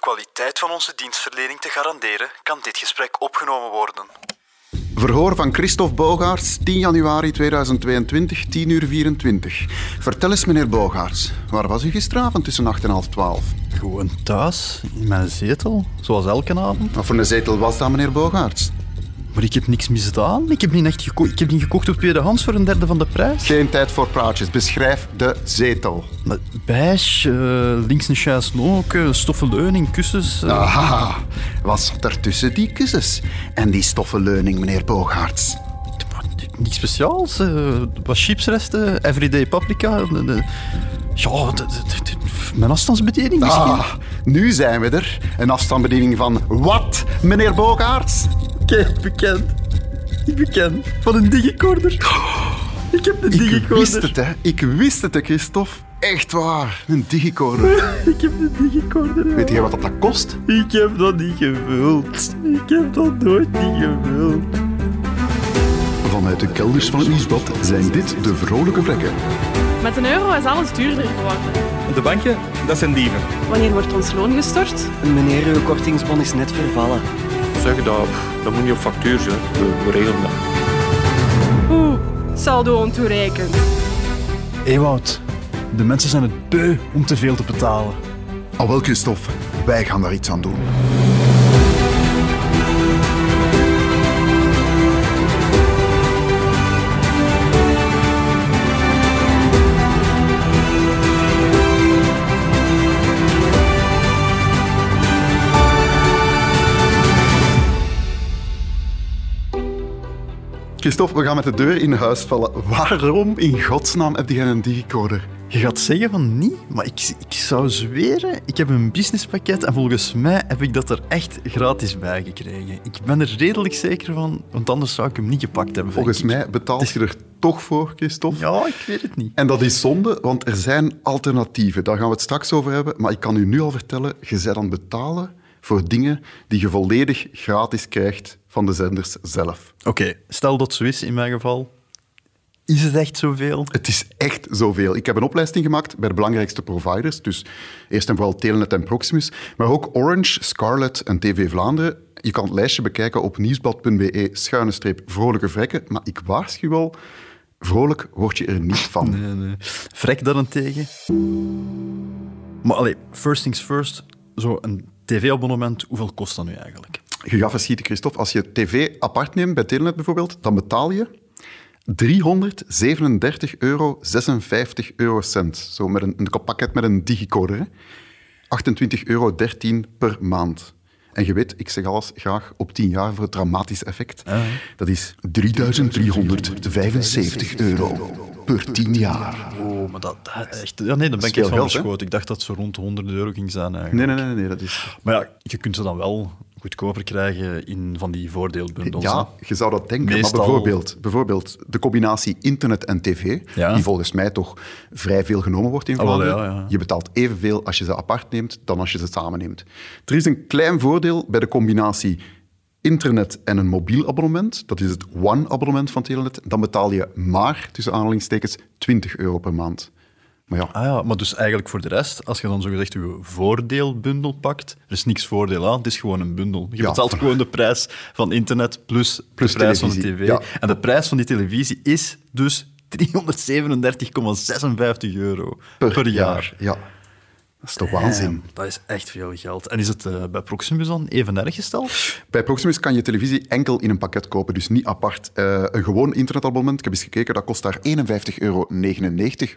kwaliteit van onze dienstverlening te garanderen, kan dit gesprek opgenomen worden. Verhoor van Christophe Bogaerts, 10 januari 2022, 10 uur 24. Vertel eens, meneer Bogaerts, waar was u gisteravond tussen 8 en half 12? Gewoon thuis, in mijn zetel, zoals elke avond. Wat voor een zetel was dat, meneer Bogaerts? Maar ik heb niks misdaan. Ik heb niet echt geko ik heb niet gekocht op tweedehands voor een derde van de prijs. Geen tijd voor praatjes. Beschrijf de zetel. Maar Beige, eh, links een chaise longue, stoffen leuning, kussens. eh. Aha, wat zat er tussen die kussens en die stoffen leuning, meneer Bogaerts? Niks speciaals. eh, wat chipsresten, everyday paprika. ja, de- de- de- de- mijn afstandsbediening misschien. Ah, nu zijn we er. Een afstandsbediening van wat, meneer Bogaerts? Bekend. Ik bekend. Van een digicorder. Ik heb een Ik digicorder. wist het, hè. Ik wist het, hè, Christophe. Echt waar. Een digicorder. Ik heb een digicorder. Weet je wat dat kost? Ik heb dat niet gewild. Ik heb dat nooit niet gewild. Vanuit de kelders van het Nieuwsblad zijn dit de vrolijke vlekken. Met een euro is alles duurder geworden. De banken, dat zijn dieven. Wanneer wordt ons loon gestort? Meneer, uw kortingsbon is net vervallen. Zeg dat, dat moet niet op factuur zijn. We, we regelen dat. Oeh, saldo ontoereikend. Ewout, de mensen zijn het beu om te veel te betalen. Al wel, Christophe. Wij gaan daar iets aan doen. Christophe, we gaan met de deur in huis vallen. Waarom in godsnaam heb jij een digicoder? Je gaat zeggen van niet, maar ik, ik zou zweren, ik heb een businesspakket en volgens mij heb ik dat er echt gratis bij gekregen. Ik ben er redelijk zeker van, want anders zou ik hem niet gepakt hebben. Volgens mij betaalt je er toch voor, Christophe. Ja, ik weet het niet. En dat is zonde, want er zijn alternatieven. Daar gaan we het straks over hebben. Maar ik kan u nu al vertellen, je bent aan het betalen voor dingen die je volledig gratis krijgt van de zenders zelf. Oké, stel dat zo is in mijn geval. Is het echt zoveel? Het is echt zoveel. Ik heb een opleiding gemaakt bij de belangrijkste providers. Dus eerst en vooral Telenet en Proximus. Maar ook Orange, Scarlet en TV Vlaanderen. Je kan het lijstje bekijken op nieuwsblad.be schuine streep vrolijke vrekken. Maar ik waarschuw al, vrolijk word je er niet van. Nee, nee. Vrek daarentegen. Maar allee, first things first, zo een tv-abonnement, hoeveel kost dat nu eigenlijk? Je gaat verschieten, Christophe. Als je tv apart neemt, bij Telenet bijvoorbeeld, dan betaal je 337 euro 56 eurocent. Zo met een, een pakket met een digicoder. hè. 28 euro 13 per maand. En je weet, ik zeg alles graag op 10 jaar voor het dramatische effect. Dat is 3375 euro per 10 jaar. Oh, maar dat, dat echt... Ja, nee, dan ben ik echt van. Ik dacht dat het zo rond de 100 euro ging zijn eigenlijk. Nee, nee, nee, nee, dat is... Maar ja, je kunt ze dan wel goedkoper krijgen in van die voordeelbundels. Ja, hè. je zou dat denken. Meestal- Maar bijvoorbeeld, bijvoorbeeld de combinatie internet en tv, Ja. die volgens mij toch vrij veel genomen wordt in Ah, Vlaanderen. ja, ja. Je betaalt evenveel als je ze apart neemt dan als je ze samen neemt. Er is een klein voordeel bij de combinatie internet en een mobiel abonnement. Dat is het One-abonnement van Telenet. Dan betaal je maar, tussen aanhalingstekens, 20 euro per maand. Maar ja, Ah ja, maar dus eigenlijk voor de rest, als je dan zogezegd je voordeelbundel pakt, er is niks voordeel aan, het is gewoon een bundel. Je Ja. betaalt gewoon de prijs van internet plus, Plus de prijs van de tv. ja. En de prijs van die televisie is dus 337,56 euro per, jaar. Ja, dat is toch waanzin. Dat is echt veel geld. En is het eh, bij Proximus dan even erg gesteld? Bij Proximus kan je televisie enkel in een pakket kopen, dus niet apart. Eh, een gewoon internetabonnement, ik heb eens gekeken, dat kost daar 51,99 euro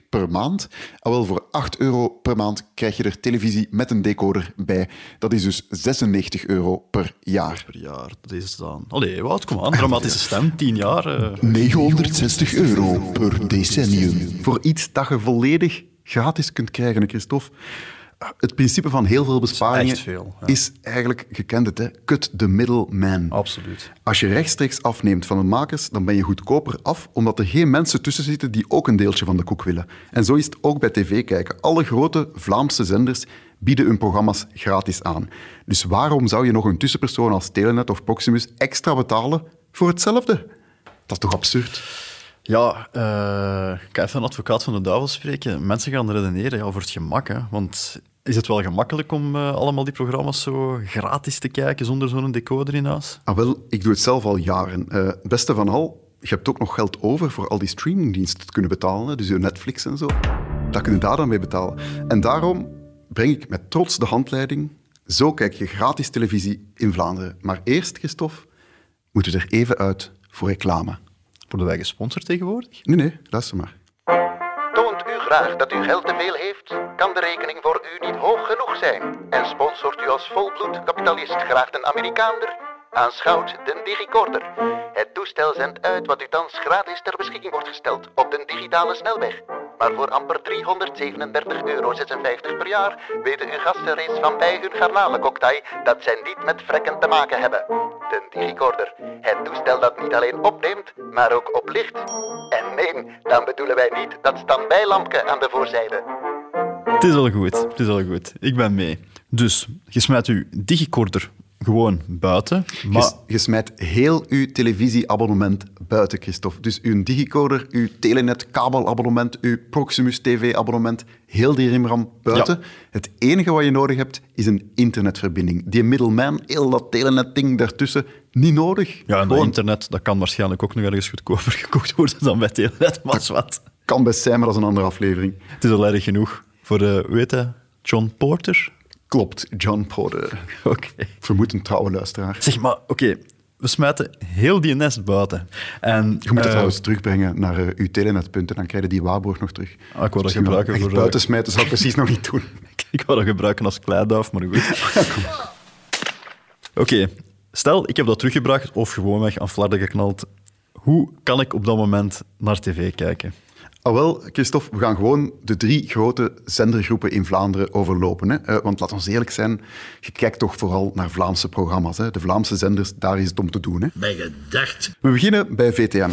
per maand. Al wel voor 8 euro per maand krijg je er televisie met een decoder bij. Dat is dus 96 euro per jaar. Per jaar, dat is het dan. Allee, wat, kom aan, dramatische stem, 10 jaar. eh. 960 euro per decennium. Voor iets dat je volledig gratis kunt krijgen, Christophe. Het principe van heel veel besparingen echt veel, ja. is eigenlijk, je kent het, hè, cut the middleman. Absoluut. Als je rechtstreeks afneemt van de makers, dan ben je goedkoper af, omdat er geen mensen tussen zitten die ook een deeltje van de koek willen. En zo is het ook bij tv kijken. Alle grote Vlaamse zenders bieden hun programma's gratis aan. Dus waarom zou je nog een tussenpersoon als Telenet of Proximus extra betalen voor hetzelfde? Dat is toch absurd? Ja, eh, ik ga even een advocaat van de duivel spreken. Mensen gaan redeneren ja, voor het gemak. Hè, want Is het wel gemakkelijk om eh, allemaal die programma's zo gratis te kijken zonder zo'n decoder in huis? Ah, wel, ik doe het zelf al jaren. Eh, beste van al, je hebt ook nog geld over voor al die streamingdiensten te kunnen betalen. Dus je Netflix en zo. Dat kun je daar dan mee betalen. En daarom breng ik met trots de handleiding. Zo kijk je gratis televisie in Vlaanderen. Maar eerst, Christophe, moeten we er even uit voor reclame. Worden wij gesponsord tegenwoordig? Nee, nee, luister maar. Toont u graag dat u geld te veel heeft? Kan de rekening voor u niet hoog genoeg zijn? En sponsort u als volbloed kapitalist graag een Amerikaander? Aanschouwt de Digicorder. Het toestel zendt uit wat u thans gratis ter beschikking wordt gesteld op de digitale snelweg. Maar voor amper 337,56 euro per jaar weten uw gasten reeds van bij hun garnalencocktail dat zij niet met vrekken te maken hebben. De Digicorder. Het toestel dat niet alleen opneemt, maar ook oplicht. En nee, dan bedoelen wij niet dat standbijlampje aan de voorzijde. Het is al goed, het is al goed. Ik ben mee. Dus, je smijt uw digicorder gewoon buiten. Maar Je, smijt heel uw televisieabonnement buiten, Christophe. Dus uw digicoder, uw telenet kabelabonnement, uw Proximus TV-abonnement, heel die rimram buiten. Het enige wat je nodig hebt, is een internetverbinding. Die middleman, heel dat telenet-ding daartussen, niet nodig. ja, en dat internet dat kan waarschijnlijk ook nog ergens goedkoper gekocht worden dan bij Telenet, maar wat. kan best zijn, maar dat is een andere aflevering. Het is al erg genoeg voor, eh hoe heet hij? John Porter? Klopt, John Porter. Oké. Vermoed een trouwe luisteraar. Zeg maar, oké, we smijten heel die nest buiten. En, Je moet het eh, trouwens terugbrengen naar eh, uw telenetpunten, dan krijg je die waarborg nog terug. Ah, ik wou dat gebruiken voor, eh, buiten smijten zou ik precies nog niet doen. Ik wou dat gebruiken als kleiduif, maar goed. Oké, stel ik heb dat teruggebracht of gewoonweg aan flarden geknald. Hoe kan ik op dat moment naar tv kijken? Ah, wel, Christophe, we gaan gewoon de drie grote zendergroepen in Vlaanderen overlopen. Hè? Eh, want laat ons eerlijk zijn, je kijkt toch vooral naar Vlaamse programma's. Hè? De Vlaamse zenders, daar is het om te doen. Hè? bij gedacht. We beginnen bij VTM.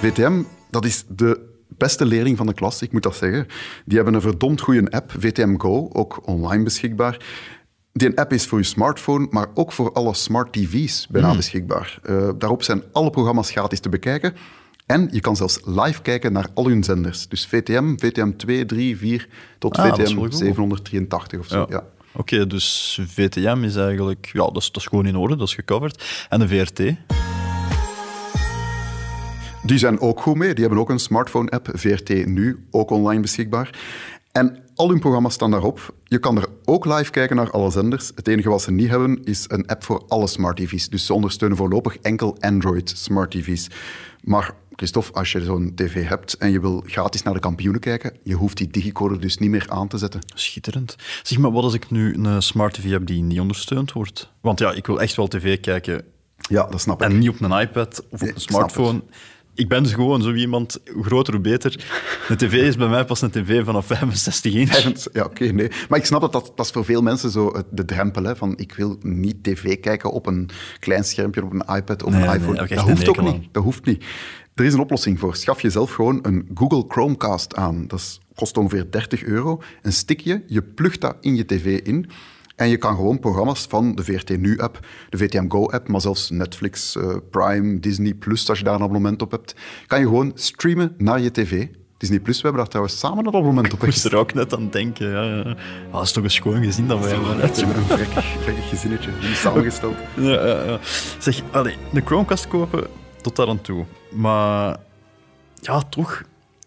VTM, dat is de beste leerling van de klas, ik moet dat zeggen. Die hebben een verdomd goede app, VTM Go, ook online beschikbaar. Die app is voor je smartphone, maar ook voor alle smart tv's bijna beschikbaar. Eh, daarop zijn alle programma's gratis te bekijken. En je kan zelfs live kijken naar al hun zenders. Dus VTM, VTM 2, 3, 4 tot Ah, VTM wel goed. 783 of zo. Ja. Oké, dus VTM is eigenlijk... Ja, dat is, dat is gewoon in orde, dat is gecoverd. En de VRT? Die zijn ook goed mee. Die hebben ook een smartphone-app, VRT Nu, ook online beschikbaar. En al hun programma's staan daarop. Je kan er ook live kijken naar alle zenders. Het enige wat ze niet hebben, is een app voor alle smart TV's. Dus ze ondersteunen voorlopig enkel Android smart TV's. Maar Christophe, als je zo'n tv hebt en je wil gratis naar de kampioenen kijken, je hoeft die digicoder dus niet meer aan te zetten. Schitterend. Zeg maar, wat als ik nu een smart TV heb die niet ondersteund wordt? Want ja, ik wil echt wel tv kijken Ja, dat snap ik. en niet op een iPad of op een ik smartphone. Ik ben dus gewoon zo iemand, hoe groter hoe beter. Een tv is bij mij pas een tv vanaf 65 inch. Ja, oké, nee. Maar ik snap dat, dat dat is voor veel mensen zo de drempel hè, van ik wil niet tv kijken op een klein schermpje, op een iPad, op Nee, een nee, iPhone. ik dat echt hoeft ook niet. Dat hoeft niet. Er is een oplossing voor. Schaf jezelf gewoon een Google Chromecast aan. Dat kost ongeveer 30 euro. Een stickje, je plugt dat in je tv in. En je kan gewoon programma's van de VRT Nu-app, de VTM Go-app, maar zelfs Netflix, eh, Prime, Disney Plus, als je daar een abonnement op hebt, kan je gewoon streamen naar je tv. Disney Plus, we hebben daar trouwens samen een abonnement op. Ik moest er ook net aan denken. Ja, ja. Ah, dat is toch een schoon gezin dat wij hebben. hè? Een vrekkig, vrekkig gezinnetje, niet samengesteld. Ja, ja, ja. Zeg, allee, een Chromecast kopen, tot daar aan toe. Maar ja, toch.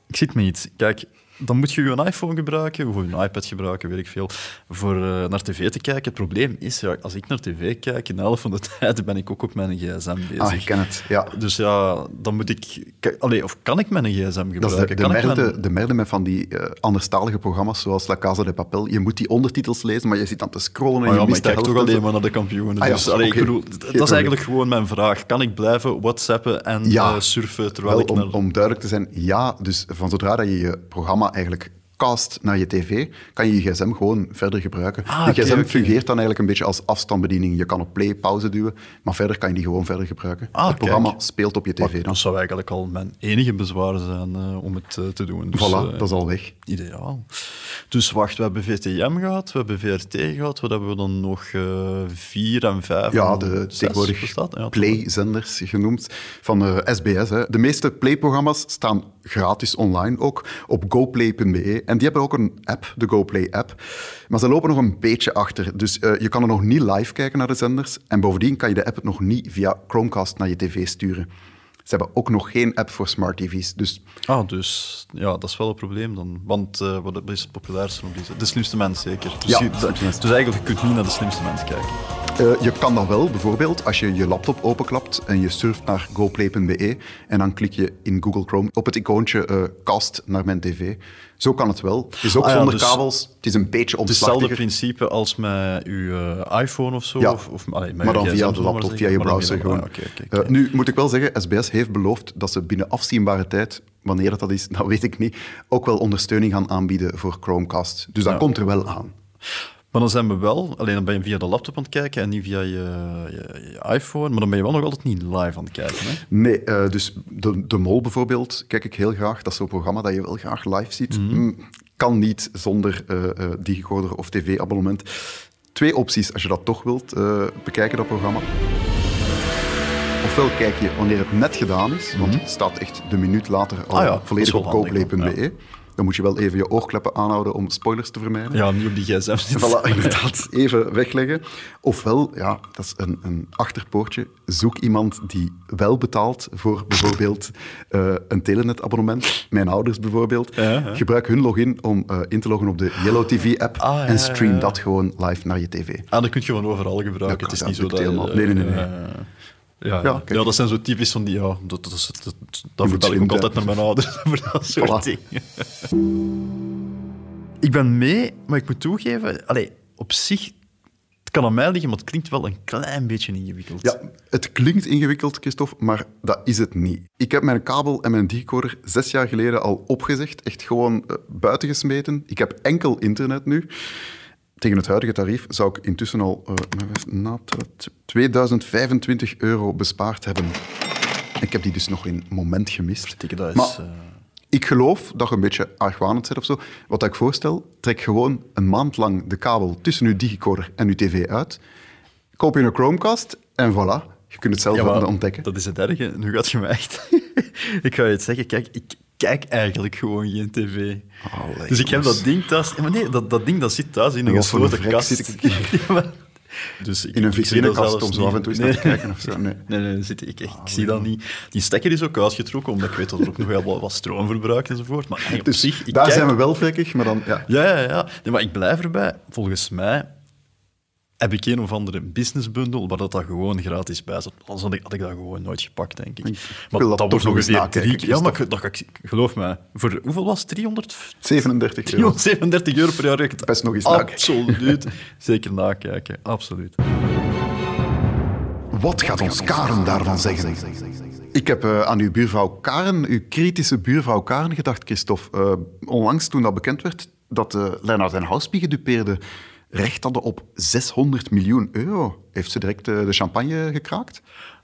Ik zit met iets. Kijk, dan moet je je iPhone gebruiken, of een iPad gebruiken, weet ik veel, voor eh, naar tv te kijken. Het probleem is, ja, als ik naar tv kijk, in de helft van de tijd ben ik ook op mijn gsm bezig. Ah, ik ken het, ja. Dus ja, dan moet ik... Allee, of kan ik mijn gsm gebruiken? Dat is de, de, merde, mijn- de merde met van die eh, anderstalige programma's, zoals La Casa de Papel. Je moet die ondertitels lezen, maar je zit dan te scrollen en Oh je ja, maar mist ik kijk toch alleen maar naar de kampioenen. Ah ja, dus, allee, ik bedoel, Geen dat is probleem. eigenlijk gewoon mijn vraag. Kan ik blijven whatsappen en Ja. eh, surfen terwijl Wel, ik om, naar... om duidelijk te zijn, ja. Dus van zodra dat je je programma eigenlijk cast naar je tv, kan je je gsm gewoon verder gebruiken. Ah, de oké, gsm fungeert dan eigenlijk een beetje als afstandsbediening. Je kan op play, pauze duwen, maar verder kan je die gewoon verder gebruiken. Ah, het programma speelt op je tv dan. dat zou eigenlijk al mijn enige bezwaar zijn eh, om het eh, te doen. Dus, Voilà, eh, dat is al weg. Ideaal. Dus wacht, we hebben VTM gehad, we hebben VRT gehad, wat hebben we dan nog? vier en vijf Ja, en de tegenwoordig? Ja, Play-zenders genoemd van SBS. Hè. De meeste Play-programma's staan gratis online, ook op goplay.be. En die hebben ook een app, de GoPlay-app. Maar ze lopen nog een beetje achter. Dus eh, je kan er nog niet live kijken naar de zenders. En bovendien kan je de app nog niet via Chromecast naar je tv sturen. Ze hebben ook nog geen app voor smart tv's. Dus Ah, dus ja, dat is wel een probleem dan. Want eh, wat is het populairste op deze? De slimste mens, zeker. Dus, Ja, je- dus eigenlijk, je kunt niet naar de slimste mens kijken. Eh, je kan dat wel, bijvoorbeeld als je je laptop openklapt en je surft naar goplay.be en dan klik je in Google Chrome op het icoontje cast naar mijn tv. Zo kan het wel. Het is ook Ah ja, zonder dus- kabels. Het is een beetje Het is hetzelfde principe als met je eh, iPhone of zo. Ja, of, of, allee, met maar dan via de laptop, via je browser gewoon. ah. Eh, nu moet ik wel zeggen, SBS heeft beloofd dat ze binnen afzienbare tijd, wanneer dat, dat is, dat weet ik niet, ook wel ondersteuning gaan aanbieden voor Chromecast. Dus dat Ja. komt er wel aan. Maar dan zijn we wel, alleen dan ben je via de laptop aan het kijken en niet via je, je, je iPhone, maar dan ben je wel nog altijd niet live aan het kijken. Hè? Nee, eh, dus de, de Mol bijvoorbeeld, kijk ik heel graag. Dat is zo'n programma dat je wel graag live ziet. Mhm. Mm, kan niet zonder eh, digicorder of tv-abonnement. Twee opties als je dat toch wilt bekijken, dat programma. Ofwel kijk je wanneer het net gedaan is, want het staat echt de minuut later al Mhm. Ah ja, volledig op goplay.be. Dan moet je wel even je oogkleppen aanhouden om spoilers te vermijden. Ja, niet op die gsm. Voilà, inderdaad, even wegleggen. Ofwel, ja, dat is een, een achterpoortje. Zoek iemand die wel betaalt voor bijvoorbeeld eh, een telenet-abonnement. Mijn ouders bijvoorbeeld. Ja, ja. Gebruik hun login om eh, in te loggen op de Yellow TV-app Ah, ja, en stream dat gewoon live naar je tv. Ah, dat kun je gewoon overal gebruiken. Ja, het is dat niet zo dat... helemaal. Nee, nee, nee, nee. Ja, ja. Ja, dat zijn zo typisch van die... Ja, dat, dat, dat, dat, dat moet vertel ik ook altijd naar mijn ouders voor dat soort Voilà. dingen. ik ben mee, maar ik moet toegeven... Allee, op zich... Het kan aan mij liggen, maar het klinkt wel een klein beetje ingewikkeld. Ja, het klinkt ingewikkeld, Christophe, maar dat is het niet. Ik heb mijn kabel en mijn digicorder zes jaar geleden al opgezegd, echt gewoon eh, buiten gesmeten. Ik heb enkel internet nu. Tegen het huidige tarief zou ik intussen al eh, even natellen, 2025 euro bespaard hebben. Ik heb die dus nog in een moment gemist. Dikke, dat is... Maar- eh, Ik geloof dat je een beetje argwanend bent of zo. Wat ik voorstel, trek gewoon een maand lang de kabel tussen je digicorder en je tv uit. Koop je een Chromecast en voilà. Je kunt het zelf Ja, ontdekken. Dat is het erge. Nu gaat je me echt... ik ga je het zeggen. Kijk, ik kijk eigenlijk gewoon geen tv. Allee, dus ik heb dat ding thuis... Maar nee, dat, dat ding dat zit thuis in een gesloten vrek kast. zit ik- Ja, maar- dus ik, In een vitrinekast om zo af en toe eens naar te kijken of zo, nee. Nee, nee, zit, ik, ik, ik zie dat niet. Die stekker is ook uitgetrokken, omdat ik weet dat er ook nog wel wat, wat stroom verbruikt enzovoort. Maar Dus zich... Daar kijk- zijn we wel vrekkig, maar dan... Ja. ja, ja, ja. Nee, maar ik blijf erbij. Volgens mij heb ik een of andere businessbundle waar dat, dat gewoon gratis bij zat. Anders had ik, had ik dat gewoon nooit gepakt, denk ik. wil dat toch wordt nog eens drie- Ja, maar ik- dat, ga ik- geloof mij. Voor, hoeveel was het? 300? 37 euro. 337 euro per jaar. het Best nog eens nakijken. Absoluut. Zeker nakijken, absoluut. Wat gaat ons Karen daarvan zeggen? Ik heb eh, aan uw buurvrouw Karen, uw kritische buurvrouw Karen, gedacht, Christophe. Eh, onlangs toen dat bekend werd dat uh, Lennart en Houspie gedupeerde recht hadden op 600 miljoen euro. Heeft ze direct eh, de champagne gekraakt?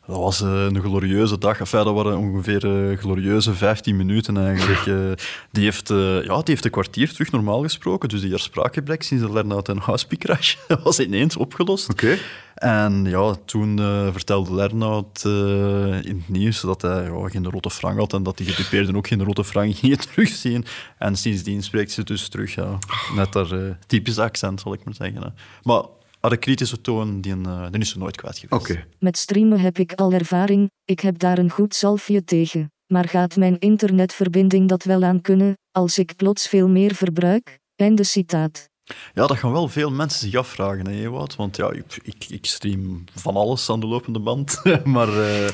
Dat was eh, een glorieuze dag. Enfin, dat waren ongeveer eh, glorieuze 15 minuten eigenlijk. Eh, die, heeft, ja, die heeft een kwartier terug normaal gesproken. Dus die herspraakgebrek sinds de Lernout en Houspie crash was ineens opgelost. Oké. En ja, toen vertelde Lernout in het nieuws dat hij ja, geen rode frank had en dat die gedupeerden ook geen rode frank gingen terugzien. En sindsdien spreekt ze dus terug, ja, met haar eh, typische accent, zal ik maar zeggen. Hè. Maar haar kritische toon, die, eh, die is ze nooit kwijt geweest. Oké. Met streamen heb ik al ervaring, ik heb daar een goed zalfje tegen. Maar gaat mijn internetverbinding dat wel aan kunnen, als ik plots veel meer verbruik? Einde citaat. Ja, dat gaan wel veel mensen zich afvragen, hè, Ewout? Want ja, ik, ik, ik stream van alles aan de lopende band. maar eh,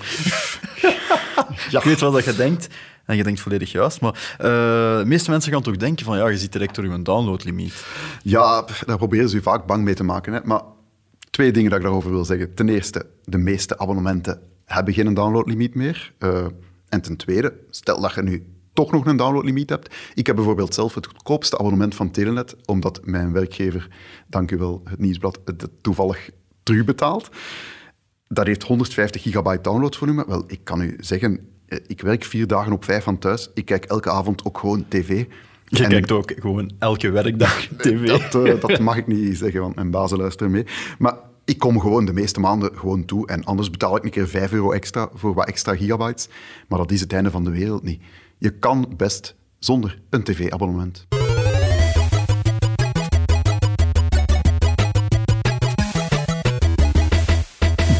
ik weet wat je denkt. En je denkt volledig juist. Maar eh, de meeste mensen gaan toch denken van ja, je zit direct door je downloadlimiet. Ja, daar proberen ze u vaak bang mee te maken. Maar twee dingen dat ik daarover wil zeggen. Ten eerste, de meeste abonnementen hebben geen downloadlimiet meer. Uh, en ten tweede, stel dat je nu toch nog een downloadlimiet hebt. Ik heb bijvoorbeeld zelf het goedkoopste abonnement van Telenet, omdat mijn werkgever, dank u wel, het nieuwsblad, het toevallig terugbetaalt. Dat heeft 150 gigabyte downloadvolume. Wel, ik kan u zeggen, ik werk vier dagen op vijf van thuis. Ik kijk elke avond ook gewoon tv. Je En- kijkt ook gewoon elke werkdag tv. Dat, eh, dat mag ik niet zeggen, want mijn bazen luisteren mee. Maar ik kom gewoon de meeste maanden gewoon toe. En anders betaal ik een keer 5 euro extra voor wat extra gigabytes. Maar dat is het einde van de wereld niet. Je kan best zonder een tv-abonnement.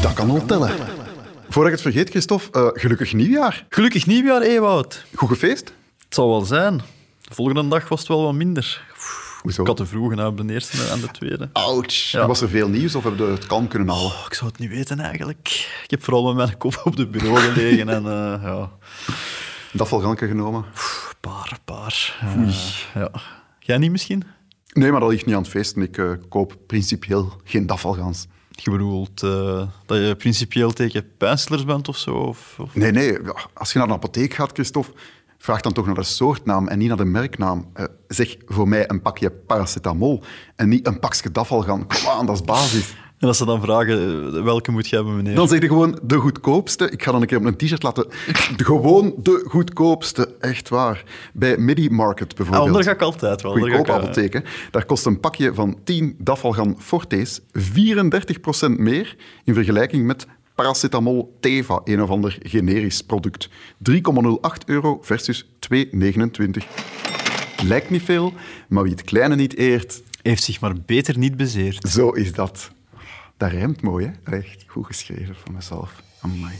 Dat kan al tellen. Voordat ik het vergeet, Christophe, eh, gelukkig nieuwjaar. Gelukkig nieuwjaar, Ewout. Goed gefeest? Het zal wel zijn. De volgende dag was het wel wat minder. Hoezo? Ik had de vroege aan de eerste en de tweede. Ouch. Ja. Was er veel nieuws of hebben we het kalm kunnen houden? Oh, ik zou het niet weten eigenlijk. Ik heb vooral met mijn kop op de bureau gelegen en eh, ja, Dat valganken genomen? een paar, paar. Eh, ja. Jij niet misschien? Nee, maar dat ligt niet aan het feesten. Ik koop principieel geen dafvalgans. Je bedoelt eh, dat je principieel tegen pijnstillers bent of zo? Of, Nee, nee. Als je naar de apotheek gaat, Christophe, vraag dan toch naar de soortnaam en niet naar de merknaam. Eh, zeg voor mij een pakje paracetamol en niet een pakje dafvalgan. Kom aan, dat is basis. En als ze dan vragen, eh, welke moet je hebben, meneer? Dan zeg je gewoon de goedkoopste. Ik ga dan een keer op een t-shirt laten. Gewoon de goedkoopste, echt waar. Bij Midi Market Ah, bijvoorbeeld. daar ga ik altijd wel. Goedkoop eh, apotheek, hè. Daar kost een pakje van 10 Dafalgan Fortes 34% meer in vergelijking met paracetamol Teva, een of ander generisch product. 3,08 euro versus 2,29. Lijkt niet veel, maar wie het kleine niet eert, Heeft zich maar beter niet bezeerd. zo is dat. Dat rijmt mooi, hè? Echt goed geschreven van mezelf. Amai.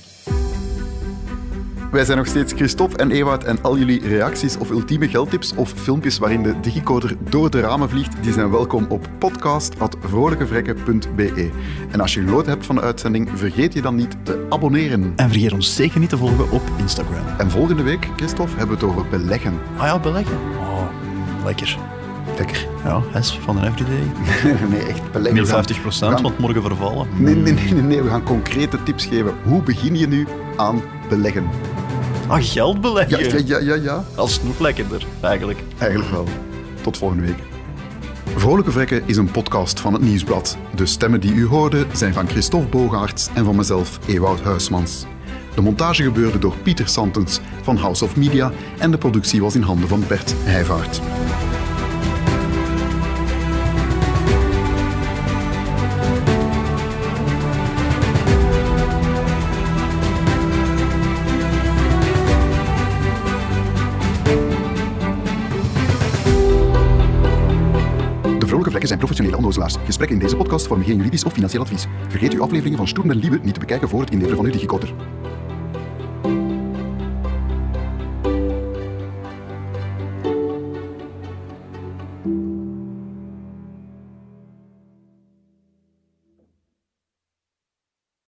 Wij zijn nog steeds Christophe en Ewout en al jullie reacties of ultieme geldtips of filmpjes waarin de digicoder door de ramen vliegt, die zijn welkom op podcast.vrolijkevrekken.be. En als je genoten hebt van de uitzending, vergeet je dan niet te abonneren. En vergeet ons zeker niet te volgen op Instagram. En volgende week, Christophe, hebben we het over beleggen. Ah ja, beleggen. Oh, lekker. Lekker. Ja, S van een everyday. nee, echt beleggen. Gaan- 50 we gaan- want morgen vervallen. Nee, nee, nee, nee, nee, we gaan concrete tips geven. Hoe begin je nu aan beleggen? Ah, geld beleggen. ja, ja, ja. ja. Als nog lekkerder, eigenlijk. Eigenlijk wel. Tot volgende week. Vrolijke Vrekken is een podcast van het Nieuwsblad. De stemmen die u hoorde zijn van Christophe Bogaerts en van mezelf, Ewout Huismans. De montage gebeurde door Pieter Santens van House of Media en de productie was in handen van Bert Heijvaart. Zijn professionele onnozelaars. Gesprekken in deze podcast vormen geen juridisch of financieel advies. Vergeet uw afleveringen van Stoem en Liebe niet te bekijken voor het inleveren van uw digicoder.